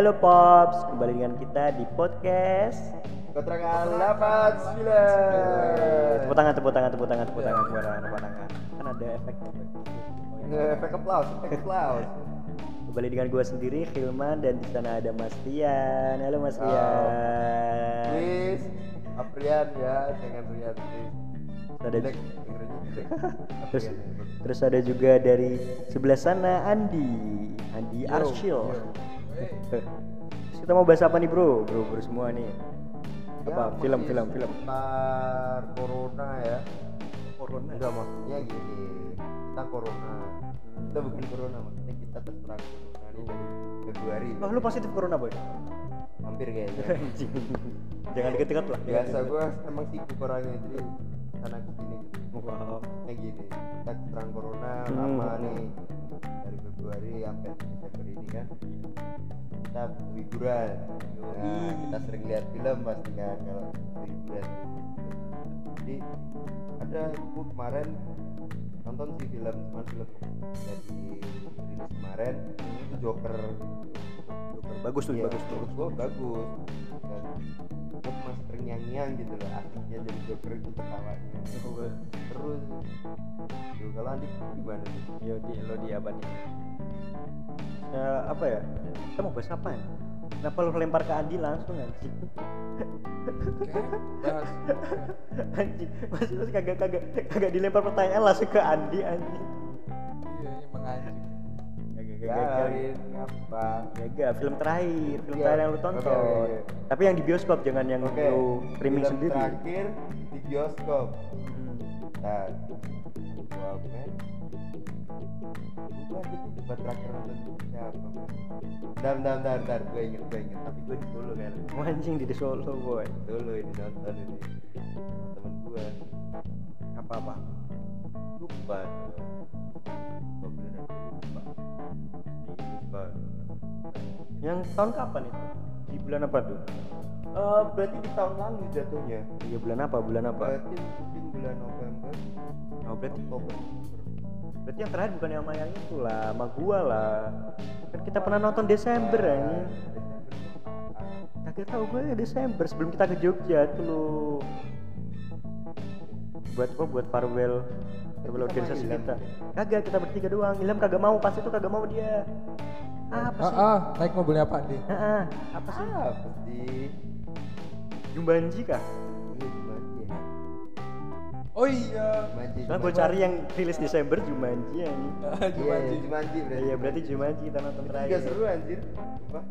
Hello Pops, kembali dengan kita di podcast. Keterangan 89 Tepuk tangan, tepuk tangan, tepuk tangan, tepuk tangan, tepuk tangan, tepuk tangan. Kan ada efek. Efek applause, efek applause Kembali dengan gue sendiri, Hilman dan di sana ada Mas Tian. Halo Mas Tian. Please Aprian ya, jangan Rian please Ada terus, terus ada juga dari sebelah sana Andi, Andi Arshil. kita mau bahas apa nih bro? Bro, bro semua nih. Ya, Apa? film, film, film. seputar Corona ya Corona. Enggak maksudnya gini Kita Corona Kita bukan Corona, maksudnya kita terserang Corona nih dari Februari Oh, lu positif corona boy? Hampir kayaknya. Jangan deket-deket lah. Biasa gue emang sibuk orangnya, jadi sana ke sini gitu Wow. kayak gini kita terang corona Hmm. lama nih Februari sampai Desember ini kan. kita butuh hiburan nah, kita sering lihat film pasti kan kalau butuh hiburan jadi ada aku kemarin nonton sih film cuman film jadi rilis kemarin. Itu Joker. Bagus tuh, Iya, bagus tuh. gua bagus dan gue mas terngiang-ngiang gitu loh asiknya jadi Joker itu ketawanya terus Tuh, kalau Andi gimana nih? Yo di lo di apa nih? Ya, apa ya? Kita mau bahas apa ya? Kenapa lu lempar ke Andi langsung anjing? anjing, masih masih kagak kagak kagak dilempar pertanyaan langsung ke Andi anjing. Gagalin apa? Kagak, film terakhir, film Iya. terakhir yang lu tonton. oke. Tapi yang di bioskop jangan yang Oke. lu streaming film sendiri. Terakhir di bioskop. Hmm. Nah, gua men. Gua debat terakhir nonton siapa? Bentar, bentar, bentar, bentar. Gue inget, gue inget. Tapi gue di Solo kan. Oh, anjing di Solo boy. Solo ini nonton ini. Temen gue. Apa apa? Lupa. Lupa beneran lupa. Yang tahun kapan itu? Di bulan apa tuh? Eh, berarti di tahun lalu jatuhnya. Iya bulan apa? Bulan apa? Berarti mungkin bulan November, Oh berarti Oktober. berarti yang terakhir bukan sama yang itu lah, sama gua lah. Kan kita pernah nonton Desember anjing. Desember. Kagak tahu gue ya Desember sebelum kita ke Jogja tuh lo. Buat apa? Buat farewell organisasi Ilham. kita. Kagak kita bertiga doang. Ilham kagak mau pas itu kagak mau dia. Apa ah, sih? ah naik mobilnya Pak Andi Ah, ah. apa sih? Apa sih? Jumbanji kah? Ini Jumanji ya. oh iya Jumanji. Soalnya gue cari yang rilis Desember Jumanji ya ini. Ah, Iya, Jumanji. Jumanji berarti. Iya berarti Jumanji kita nonton terakhir. juga seru anjir. Sumpah.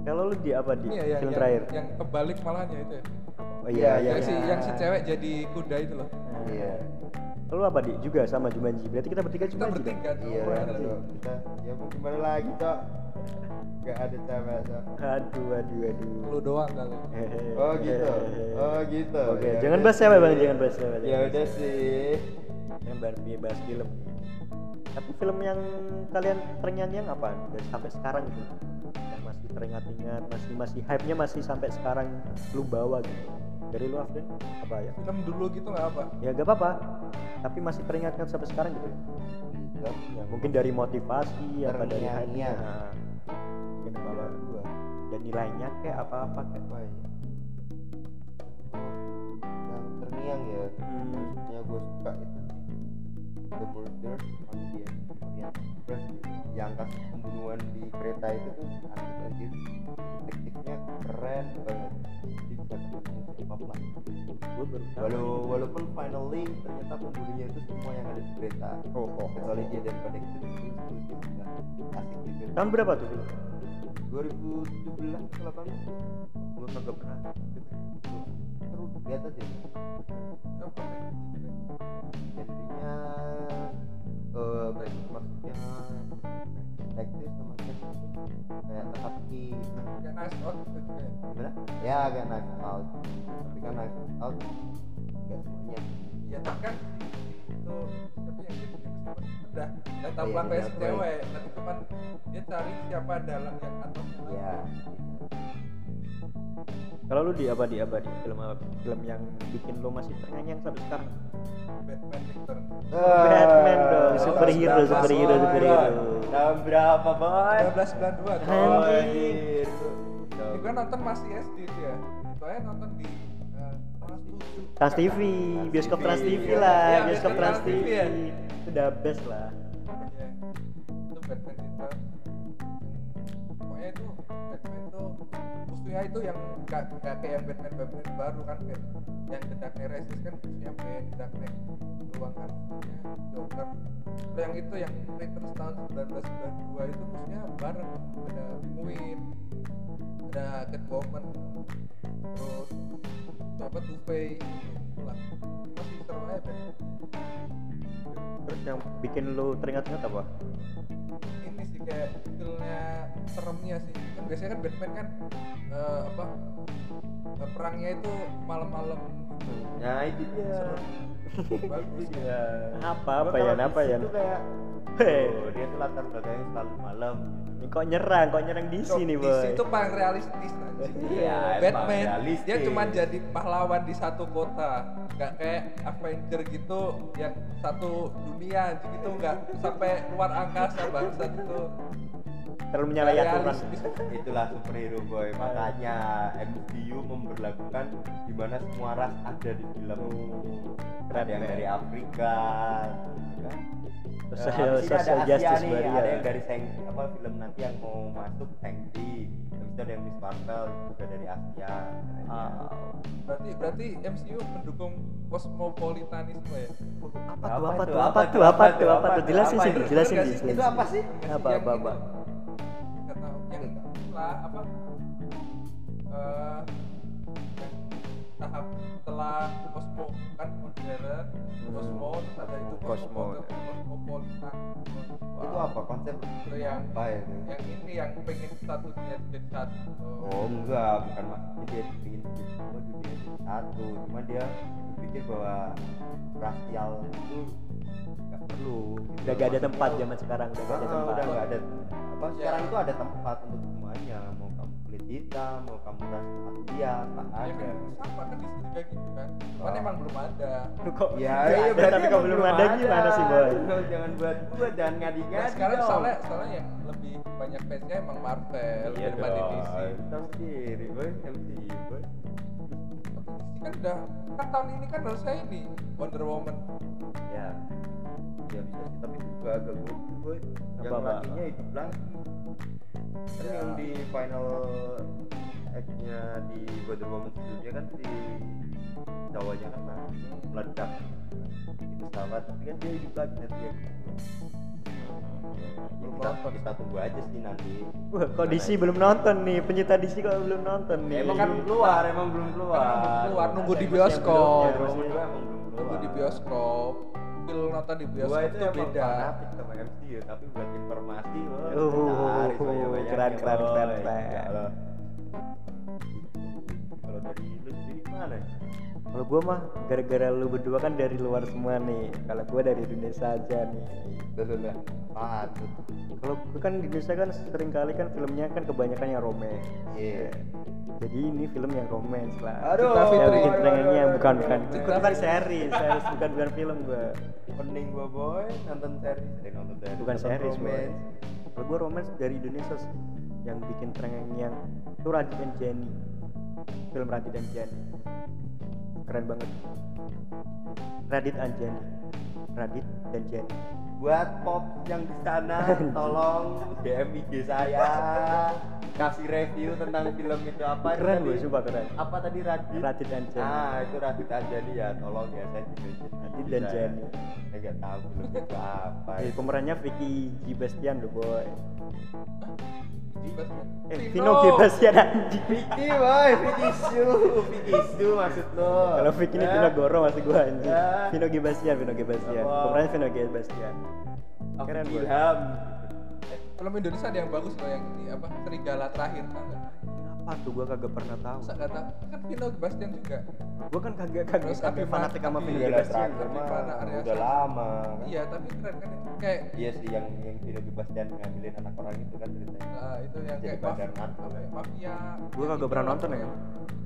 Kalau lu di apa di ya, yang, film yang, terakhir? yang kebalik malahannya itu ya Oh Iya, iya, iya. yang si iya. yang si cewek jadi kuda itu loh Iya. Lu apa di? Juga sama Jumanji. Berarti kita bertiga kita Jumanji. bertiga tuh Iya, kita ya mau gimana lagi, Cok? Gak ada cewek, Cok. Aduh, aduh, aduh. lu doang kali. Oh gitu. Oh gitu. Oke, Ya jangan bahas cewek bang, jangan bahas cewek. Ya udah sih. Jangan bahas, bahas film. Tapi film yang kalian terngiang-ngiang apa? Dari sampai sekarang gitu. Masih teringat-ingat, masih masih hype-nya masih sampai sekarang lu bawa gitu. Dari lu Afden apa ya? film dulu gitu nggak apa Ya gak apa-apa. Tapi masih teringat-ingat sampai sekarang gitu. Film yang Mungkin dari motivasi apa dari hype-nya. Nah, mungkin kalau gua dan nilainya kayak apa-apa kayak apa ya? Yang terngiang ya. Hmm. Yang gue suka itu The Murder on the Orient Express yang kasus pembunuhan di kereta itu tuh asik anjir detektifnya keren banget. Jadi bisa ketemu baru tahu. Walau, walaupun finally ternyata pembunuhnya itu semua yang ada di kereta. Oh, oh, kecuali dia dan connected itu asik gitu Tahun berapa tuh film? 2017 atau 18 gue kagak pernah seru lihat aja. Apa genrenya eh maksudnya detektif sama kayak teka-teki kayak nice out gimana? Ya kayak knife out. Tapi kan knife out nggak semuanya. Ya tapi kan itu tapi yang gitu udah udah tahu Iya, pelangnya iya, si baik. cewek tapi cuman dia cari siapa dalang yang atau ya kalau lu di apa di apa di film apa film yang bikin lu masih terngiang sampai sekarang Batman Return Batman Ah, dong, superhero, tahun superhero, berapa, superhero. Boy? Tahun berapa, boy? 1992 tuh. Anjing. Oh, anjir. Itu kan nonton masih SD itu ya. Aja nonton di eh, Trans 7. Trans TV, bioskop Trans TV Iya, lah, bioskop Trans TV. TV ya. Best lah. Batman tuh musuhnya itu yang gak, gak kayak yang Batman Batman baru kan kayak yang The Dark Knight Rises kan musuhnya The Dark Knight doang kan musuhnya Joker. Kalau yang itu yang Returns tahun 1992 itu musuhnya bareng ada Penguin, ada Catwoman, terus apa Two Face. Masih seru aja Ben. Terus yang bikin lu teringat-ingat apa? ini sih kayak feelnya seremnya sih kan biasanya kan Batman kan eh, apa eh, perangnya itu malam-malam gitu Nah, itu dia. seru bagus Iya. Apa Gua apa ya? Apa ya? kayak oh, dia tuh latar belakangnya selalu malam. Ini kok nyerang, kok nyerang di So, sini, DC boy. itu paling realistis. Iya, Batman realistis. dia cuma jadi pahlawan di satu kota nggak kayak Avenger gitu yang satu dunia anjing itu nggak sampai luar angkasa bangsat itu Terlalu menyalahi aturan. Itulah superhero boy. Makanya MCU memperlakukan di mana semua ras ada di film. Keren, ada yang dari Afrika, kan? Social- Eh, ini social ada Asia justice nih, barrier. ada yang dari Shang apa film nanti yang mau masuk Shang-Chi. Habis itu ada yang Miss Marvel juga dari Asia. Ah, berarti berarti MCU mendukung kosmopolitanisme ya apa tuh? Apa tuh? Apa tuh? Apa tuh? Apa tuh? Jelasin sih, itu? jelasin sih. Itu apa sih? Apa apa apa? Setelah apa eh yang tahap setelah kosmo kan modern kosmo terus ada itu Kosmo. kosmopolitan Itu apa konsep itu yang apa itu? yang ini yang pengen satu dunia jadi satu Oh enggak, bukan maksudnya dia ingin semua dunia jadi satu, cuma dia berpikir bahwa rasial itu nggak perlu. Udah gak ada tempat zaman sekarang, udah gak ada ah, tempat. udah nggak ada. Apa Ya. sekarang itu ada tempat untuk semuanya, mau kamu kulit hitam, mau kamu ras Asia, tak ya ada. kan sama kan di sini juga gitu kan cuman Oh. emang belum ada Lu kok Ya, iya ada, berarti tapi kalau belum ada gimana sih, boy? Jangan buat buat jangan nah, ngadi-ngadi. sekarang dong. soalnya soalnya yang lebih banyak fansnya emang Marvel Iya daripada. DC Tahu sendiri, boy, MCU, boy. Kan udah kan tahun ini kan harusnya ini Wonder Woman ya ya bisa sih tapi itu juga agak gokil boy. Yang Apa, lakinya hidup lagi kan Ya. yang di final act-nya di Wonder Woman sebelumnya kan si cowoknya kan nah, meledak. Di pesawat tapi kan dia hidup lagi nanti ya Belum kita, kita tunggu aja sih nanti. Wah, kok DC belum nonton nih? Pencinta DC kok belum nonton nih? emang kan belum keluar emang belum keluar Kan belum keluar, nunggu di bioskop. ya, nunggu di bioskop feel nonton di gua bioskop itu itu emang beda fanatik sama MCU tapi buat informasi wah, Uh, keren, ya, keren, boy. keren, keren. Kalau kalau dari lu sendiri gimana? Kalau gua mah gara-gara lu berdua kan dari luar semua nih. Kalau gua dari Indonesia aja nih. Betul lah. Patut. Kalau gua kan di Indonesia kan sering kali kan filmnya kan kebanyakan yang romance. Iya. Jadi ini film yang romance lah. Aduh. Cinta Yang bikin terengahnya bukan bukan. Gua bukan Fitri. series, series bukan bukan film gua. Pening gua boy nonton series, eh nonton series. Bukan series, boy. Kalau gua romance dari Indonesia sih. Yang bikin terengahnya itu Radit dan Jenny. Film Radit dan Jenny. Keren banget. Radit and Jenny. Radit dan Jenny. Buat pop yang di sana tolong DM IG saya kasih review tentang film itu apa Keren gue, sumpah keren. Apa tadi Radit? Radit dan Jenny. Ah, itu Radit Anjani ya, tolong ya saya mention Radit dan saya. Jenny. Saya nggak tahu film itu apa. Eh, pemerannya Vicky G. Bastian loh boy. Eh, Vino Vino G. Bastian anjing. Vicky boy, Vicky Su, Vicky Su maksud lo. Kalau Vicky ini Ya. Vino Goro masih gua anjing. Ya. Vino G. Bastian, Vino G. Bastian. Apa? Pemerannya Vino G. Bastian. Aku Keren. Ilham. film Indonesia ada yang bagus loh yang ini apa serigala terakhir tau nggak? Apa tuh? Gua kagak pernah tahu. Masa tahu? Kan Vino Bastian juga. Gua kan kagak kagak Terus kagak fanatik sama Vino Bastian udah lama. Iya tapi keren kan itu. Kayak iya sih yang yang Vino Sebastian ngambilin anak orang itu kan ceritanya. Nah, itu yang Jadi kayak badan mafia, narko. ya, mafia. Gua kagak pernah nonton ya?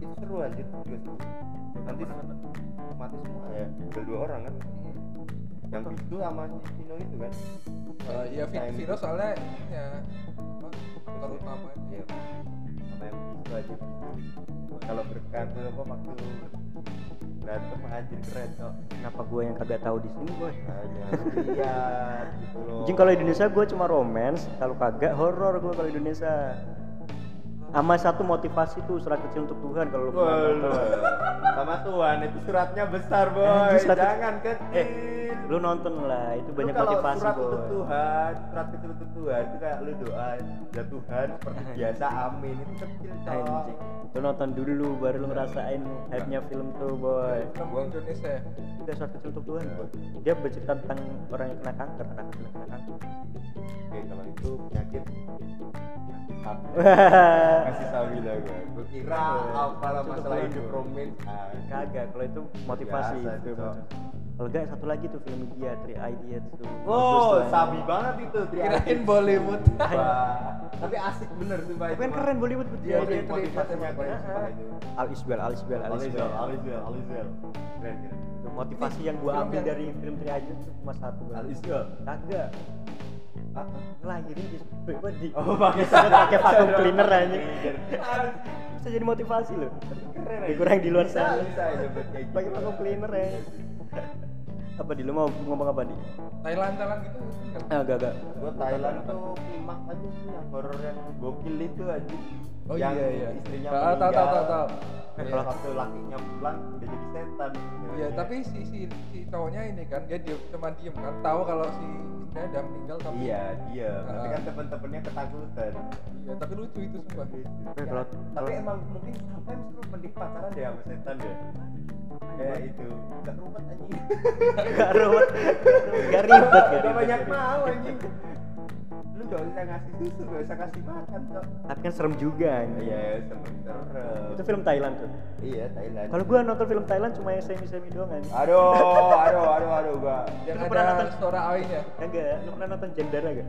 Itu seru anjir juga seru nanti mati semua. Ya udah dua orang kan. Yang itu sama si Vino itu kan. Uh, iya Yang- Vino soalnya ya apa aktor Iya. yang itu aja kalau berkata apa waktu berantem anjir keren kok kenapa gua yang kagak tahu di sini boy? Hanya lihat gitu loh. Jing kalau Indonesia gua cuma romance kalau kagak horor gua kalau Indonesia. Sama satu motivasi tuh surat kecil untuk Tuhan kalau lu sama Tuhan itu suratnya besar boy. surat- jangan kecil. Eh lu nonton lah itu Lu banyak kalau motivasi surat boy untuk Tuhan surat kecil untuk Tuhan itu kayak lu doa ya Tuhan seperti biasa amin itu kecil cowok Anjing. Lu nonton dulu baru lu ngerasain hype-nya film tuh boy. film Indonesia ya Itu surat kecil untuk Tuhan boy. Dia bercerita tentang orang yang kena kanker, anak kecil kena kanker. oke kalau itu penyakit kasih kasih sabila gue gue kira apa lah masalah hidup romance ah, Kagak, kalau itu motivasi Biasa itu. Kalau enggak satu lagi tuh film dia, Three Idiots tuh. Bagus Oh, tuh, sabi banget itu kirain Bollywood Wah, tapi asik bener tuh Pak. Tapi kan keren Bollywood tuh Iya, dia. tuh. keren sumpah itu. Al Isbel, Al Isbel, Al Isbel. Alizal, Alizal. Keren, keren. Itu motivasi yang gua ambil dari film Three Idiots tuh cuma satu Bang. Alizal. Kagak. Apa? Ngelahirin di body. Oh, pakai pakai vacuum cleaner aja. Bisa jadi motivasi loh. keren. Lebih kurang di luar sana. Bisa, ya buat kayak gitu. Pakai vacuum cleaner ya. apa di lu mau ngomong apa di? Thailand Thailand gitu enggak? Ah, gak gak. Gua Thailand tuh klimaks aja sih yang horor yang gokil itu aja. Oh yang iya iya. istrinya Ah, tahu tahu tahu tahu. Iya. waktu lakinya pulang udah jadi setan. Iya, tapi si si si cowoknya ini kan dia diem, cuma diem kan, tahu kalau si istrinya udah meninggal tapi Iya, dia. Tapi Ah. kan temen-temennya ketakutan. iya, tapi lucu itu sumpah. Kalau Tapi emang mungkin sampai lu mending pacaran deh sama setan deh. Kayak itu, gak rumet anjing. gak ruwet, gak ribet Gak gak banyak ribet. mau anjing. Lu gak usah ngasih susu, gak usah kasih makan kok. Tapi kan serem juga anjing. Iya, serem-serem. Itu film Thailand tuh. Iya, Thailand. Kalau gua nonton film Thailand cuma yang semi-semi doang anjing. Aduh, aduh, aduh, aduh, gua Yang Lu pernah nonton- suara awalnya. Enggak, lu pernah nonton Jendara gak?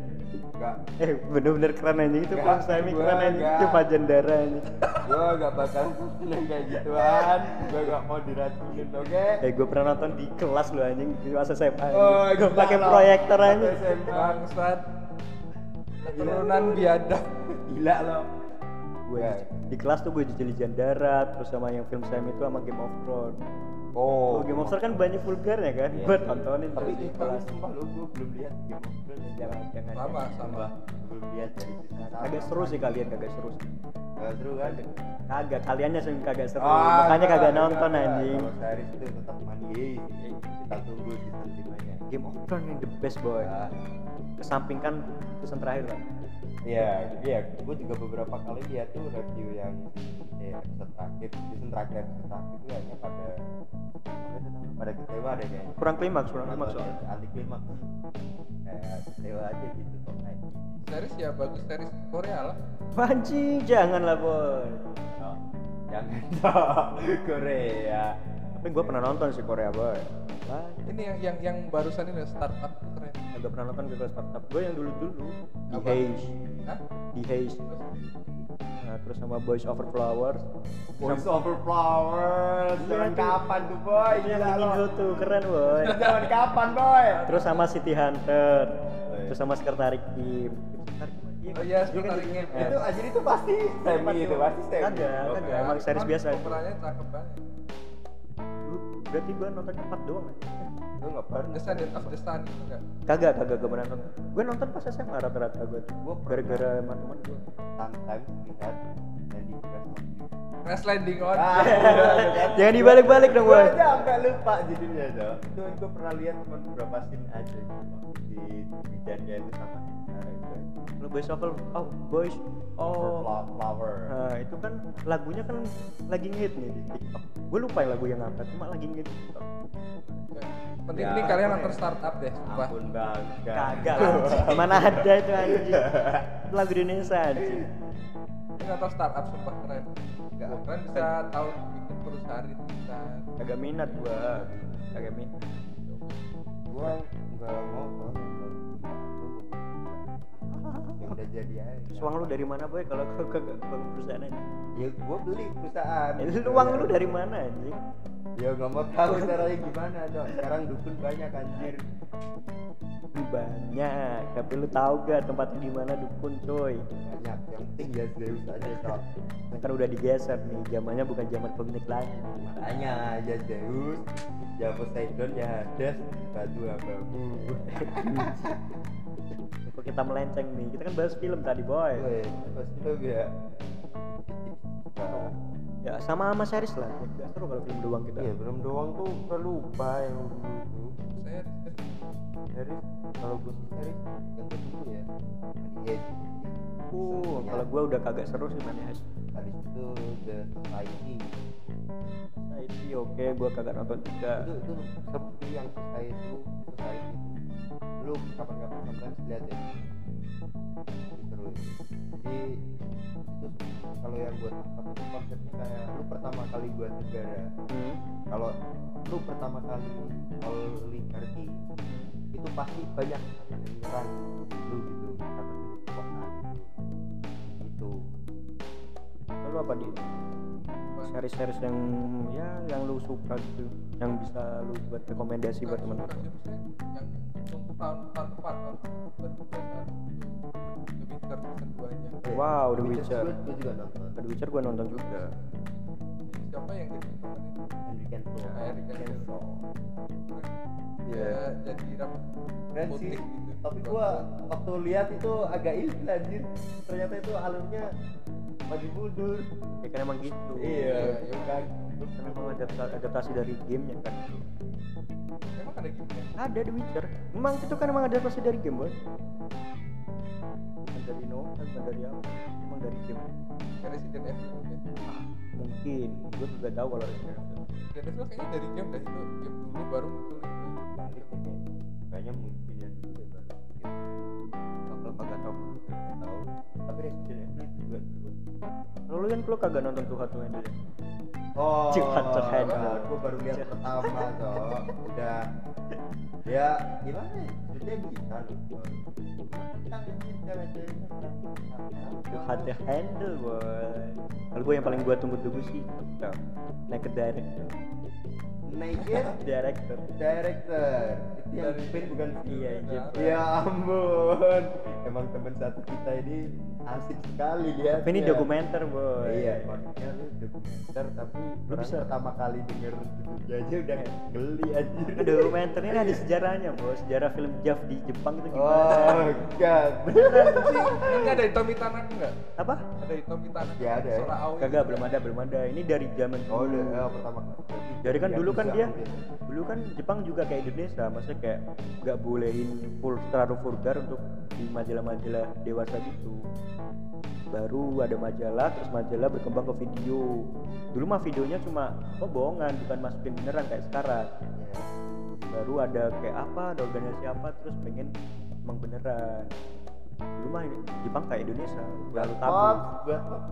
gak, Eh bener-bener keren anjing itu film semi gua keren nggak. Cuma Jendara anjing gua gak bakal seneng kayak gituan. Gua gak mau diracunin, oke? Eh gue pernah nonton di kelas lu anjing di masa SMA Oh, Gue gila pakai proyektor anjing. Bangsat. Keturunan biadab. Gila lo. Gue Ya. di, di kelas tuh gue jejeli Darat Terus sama yang film semi itu sama Game of Thrones. Oh, Oh, Game of Thrones kan banyak vulgarnya kan? Iya. Gue tontonin tapi di kelas. sumpah lu gua belum lihat Game of Thrones. Jangan, jangan Sama sama. belum lihat. Kagak seru sih kalian kagak seru sih. Gak seru kan? Kagak, kaliannya sih kagak seru. Ah, Makanya kagak nonton anjing. Kalau series itu tetap mani kita tunggu season 5 nya Game of Thrones the best boy. Ah. Kesampingkan season terakhir lah Iya, iya, gue juga beberapa kali lihat tuh review yang episode terakhir, season terakhir episode terakhir itu kayaknya pada pada kecewa deh kayaknya. Kurang klimaks, kurang klimaks soalnya anti klimaks. Kayak kecewa aja gitu kok kayak. Series ya bagus series Korea lah. Anjing, janganlah boy Oh, jangan dong Korea. Tapi gue pernah nonton sih Korea boy Wah, Ini yang yang yang barusan ini startup tuh keren. Agak pernah nonton ke startup gue yang dulu dulu di? Haze Hah? di Haze Terus? nah, terus sama Boys Over Flowers Voice over flowers. Iya, Zaman kapan tuh boy? Yang bikin gue tuh keren boy Zaman kapan boy? terus sama City Hunter Oh, iya. terus sama Sekretari Kim Oh iya, Sekretari kan juga- Itu anjir itu pasti semi itu pasti semi. Kagak, Oh, kagak. emang series biasa. Pemerannya cakep banget. Berarti gue nonton empat doang kan? Lu nggak pernah. Descendant of the Sun itu enggak? kagak kagak gue nonton. Gue nonton pas SMA rata-rata gue gara-gara teman-teman gue sometimes lihat dan di Crash Landing on. Ah, jangan dibalik-balik dong gue aja sampai lupa judulnya dong itu gue pernah lihat cuma beberapa scene aja di bidannya itu sama Kalau Boys Over oh Boys oh Flower. Nah, itu kan lagunya kan lagi ngehit nih di TikTok. Gue lupa yang lagu yang apa, cuma lagi ngehit TikTok. Penting Ya, ini kalian apa nonton ya? startup deh, sumpah. ampun bang Kagak. Mana ada itu anjing. Lagu Indonesia anjing. Ini atau startup sumpah keren. Enggak. Keren bisa tahu bikin perusahaan itu bisa. agak minat gua agak minat gua nggak mau soalnya yang udah jadi aja. Terus uang lu dari mana boy? Kalau kau kagak bangun perusahaan aja. Ya gua beli perusahaan. Eh, lu uang lu dari mana anjing? Ya nggak mau tahu caranya gimana dong sekarang dukun banyak anjir. Banyak. Tapi lu tahu gak tempatnya di mana dukun coy? Banyak. Yang penting ya Zeus aja Nah, kan udah digeser nih. Zamannya bukan zaman komik lagi. Makanya aja Zeus ya Poseidon ya Hades batu abamu kok kita melenceng nih kita kan bahas film tadi boy pas itu ya Nah, ya sama sama series lah gak seru kalau film doang kita Iya, belum doang tuh udah lupa yang dulu tuh. Saya Series, kalau gue series yang kedua ya. Money Heist. uh kalau gua udah kagak seru sih mana Habis itu The Society. nah itu oke gua kagak nonton juga Itu itu sih yang Society itu, Society itu. Lu kapan-kapan sometimes lihat ya. Itu seru. Jadi itu kalau yang gue tangkap itu konsepnya kayak lu pertama kali buat negara hmm. kalau lu pertama kali oligarki itu pasti banyak yang menyerang lu gitu karena lu. Kekuasaan gitu. Lalu apa di series-series yang ya yang lu suka gitu yang bisa lu buat rekomendasi buat teman-teman? yang untuk tahun tahun depan kan berkebiasaan The Witcher season 2 nya. Wow, The Witcher. gue juga nonton The Witcher gua nonton juga Siapa yang jadi? Henry Cavill Ya, Cavill. Iya. Ya, jadi rambut keren putih sih gitu. tapi gua waktu lihat itu agak ilfil anjir ternyata itu alurnya maju mundur ya kan emang gitu iya iya. kan kan emang adaptasi, adaptasi dari gamenya kan ada gitu ya? ada The Witcher emang itu kan emang adaptasi dari game boy bukan dari novel bukan dari apa emang dari game Resident Evil gitu ya. mungkin gua juga tahu kalau Resident Evil Resident Evil kayaknya dari game dah itu game dulu baru muncul itu. balik kayaknya kayaknya munculnya dulu deh. Kalau kagak tahu tahu tapi itu juga lu kan lu kagak nonton tuh Hatu ya? Oh, terhadap. nah, gue baru lihat pertama toh. Udah ya gimana ya? Dia bisa loh. Kita bikin cewek-cewek Tuh Hatu Handle boy kalau gua yang paling gua tunggu-tunggu sih itu Naked Director Naked Director. Director. Itu yang Jepin bukan iya Jep. Ya ampun, emang teman satu kita ini asik sekali lihat. tapi ini dokumenter boy Iya, maksudnya lu dokumenter tapi Lu bisa- pertama kali denger judulnya aja udah geli anjir. Nah, dokumenternya ini ada sejarahnya bos sejarah film Jav di Jepang itu gimana Oh, god. Ini ada Hitomi Tanaka enggak? apa Ada Hitomi Tanaka. Ya, ada ya. Aoi. kagak belum ada belum ada ini dari zaman Oh, dulu udah oh, pertama kali. Jadi kan dulu kan dia dulu kan Jepang juga kayak Indonesia, maksudnya kayak nggak bolehin full terlalu vulgar untuk di majalah-majalah dewasa gitu. Baru ada majalah, terus majalah berkembang ke video. Dulu mah videonya cuma oh bohongan, bukan masukin beneran kayak sekarang. Ya. Baru ada kayak apa, ada organisasi apa, terus pengen emang beneran. Dulu mah ini Jepang kayak Indonesia, terlalu tabu.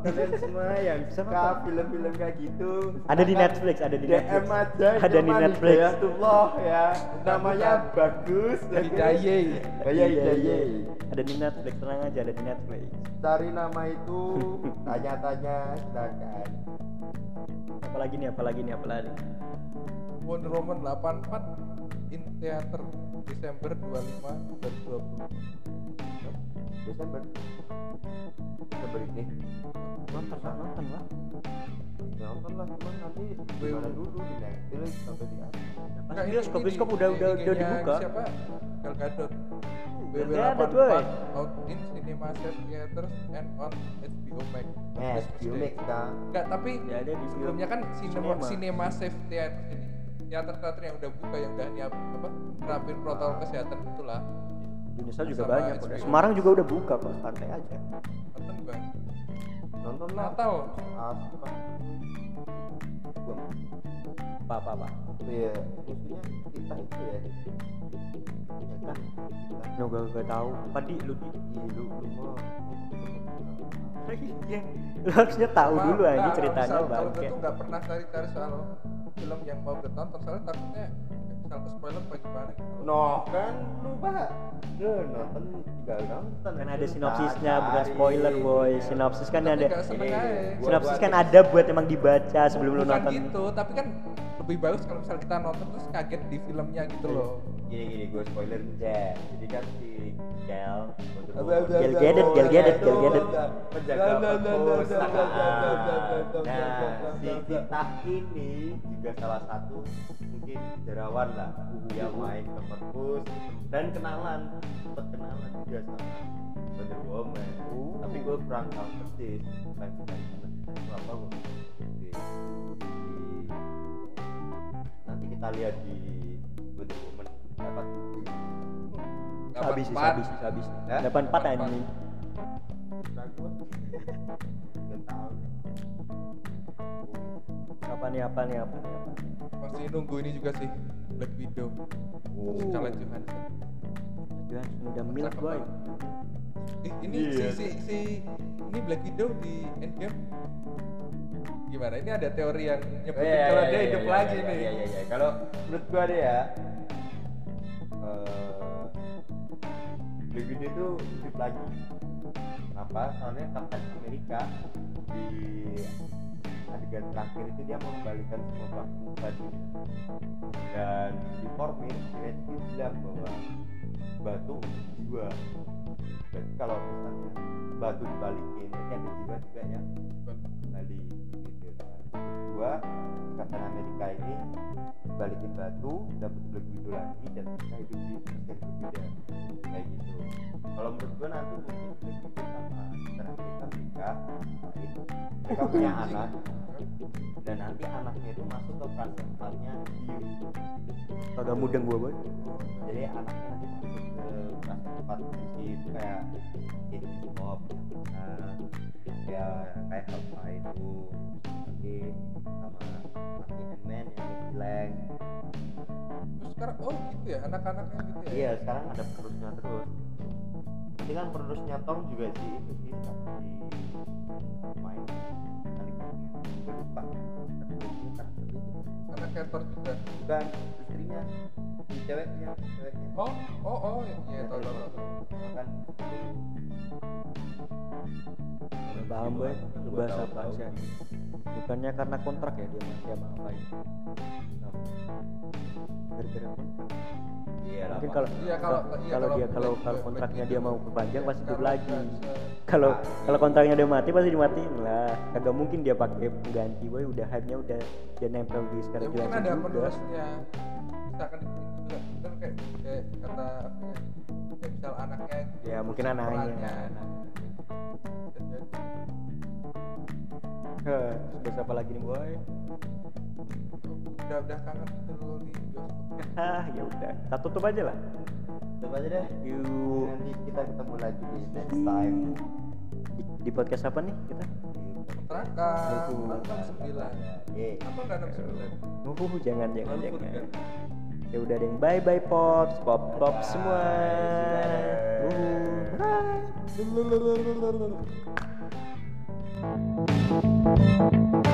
Kalian semua yang suka film-film kayak gitu. Ada di Netflix, ada di DM Netflix. aja Ada di Netflix. Hidayatullah ya. Namanya bagus. Hidaye. Oh iya, Hidaye. Ada di Netflix, tenang aja ada di Netflix. Cari nama itu, tanya-tanya, silakan. Apalagi nih, apalagi nih, apalagi. Wonder Woman 84 in theater Desember 25 2020. Desember. Desember ini. Nonton lah, nonton lah. Ya, nonton lah, cuman nanti gimana dulu di Netflix sampai di apa? Enggak, ini- bioskop, bioskop udah udah udah dibuka. Siapa? Gal Gadot. Gal Gadot, woy. out in cinema set theaters and on HBO Max. Eh, Day. Mix kan. Enggak, tapi Ya, ada di sebelumnya kan cinema, Cinema. cinema safe theater ini. Teater-teater yang udah buka yang udah nyiap apa? Nerapin protokol kesehatan itulah. Indonesia juga Sama banyak kok. HBO. Semarang juga udah buka kok, santai aja. Nonton gua. Nonton lah. Natal. Apa? Apa apa apa. Iya, musuhnya kita itu ya. Ya kan, kita. No, gak, gak tahu. Apa di lu di? Iya, lu lu mau. lu harusnya tahu dulu aja ceritanya misal, kalau bangke gue tuh nggak pernah cari-cari soal film yang mau gue tonton soalnya takutnya misal ke spoiler apa gimana gitu. No kan lu pak lu nonton tinggal nonton. Kan ada Lu sinopsisnya cari. bukan spoiler boy. Sinopsis kan Tapi ada gua- sinopsis kan ada buat emang dibaca sebelum lu bukan nonton. gitu tapi kan lebih bagus kalau misal kita nonton terus kaget di filmnya gitu Iya. loh gini gini gue spoiler aja jadi kan si Kel Gal Gadot, Gal Gadot, Gal Gadot. penjaga perpustakaan nah si Cita ini juga salah satu mungkin sejarawan lah dia main ke perpus dan kenalan sempat kenalan juga sama Wonder Woman Oh. tapi gue kurang tahu persis apa gue di- nanti kita lihat di Wonder Woman dapat habis Empat. habis habis Hah? delapan empat tahu apa nih apa nih apa nih apa masih nunggu ini juga sih Black Widow Oh. Scarlett Johansson Jangan udah milk boy. Ih, ini Iya. si, si si ini Black Widow di Endgame gimana? Ini ada teori yang nyebutin Iya, kalau iya, dia iya, hidup iya, lagi iya, nih. Iya iya iya. Kalau menurut gua deh ya, eh Black Widow itu hidup lagi. Kenapa? Soalnya Captain America di adegan terakhir itu dia mengembalikan semua batu tadi dan di si Rescue bilang bahwa batu jiwa berarti kalau misalnya batu dibalikin berarti ada jiwa juga yang kembali gitu kan kedua Captain Amerika ini balikin batu dapat Black Widow lagi dan mereka hidup di sistem berbeda. Kayak gitu. Kalau menurut gua nanti mungkin Black Widow sama Captain Amerika lain mereka punya anak. Dan nanti anaknya itu masuk ke prasejarahnya Dio kagak mudeng gua boy. Jadi anaknya nanti masuk ke tempat fungsi itu kayak jadi pop nah, ya kayak apa itu nanti sama nanti Ant-Man yang Lang Terus sekarang oh gitu ya anak-anaknya gitu ya. iya sekarang ada penerusnya terus nanti kan penerusnya Tom juga si itu sih si main kali lupa karakter itu Anak Ketor juga. bukan istrinya ceweknya ceweknya Oh, oh, oh, iya, iya tahu tahu tahu. kan Nggak paham boy lu bahas apa sih bukannya karena kontrak ya dia masih sama apa ini gara-gara kontrak iya mungkin kalau Iya kalau iya, kalau dia kalau kalau kontraknya dia mau perpanjang pasti hidup lagi. Nggak bisa- kalau kalau iya. kontraknya dia mati pasti dimatiin lah. Kagak mungkin dia pakai pengganti boy. Udah hype-nya udah dia nempel di ya sekarang mungkin ada penerusnya misalkan itu juga kan kayak kayak kata apa ya kayak misal anaknya ya mungkin anaknya. Heh, terus apa lagi nih boy? Udah udah kangen dulu di bioskop. Ah ya udah. Kita tutup aja lah. Coba aja deh. Yuk. Nanti kita ketemu lagi di next time. Di, di podcast apa nih kita? Buku. enam sembilan? Yeay. apa enggak enam sembilan? Uh jangan jangan jangan. Ya udah deh bye bye pops pop pop Bye. semua uh, bye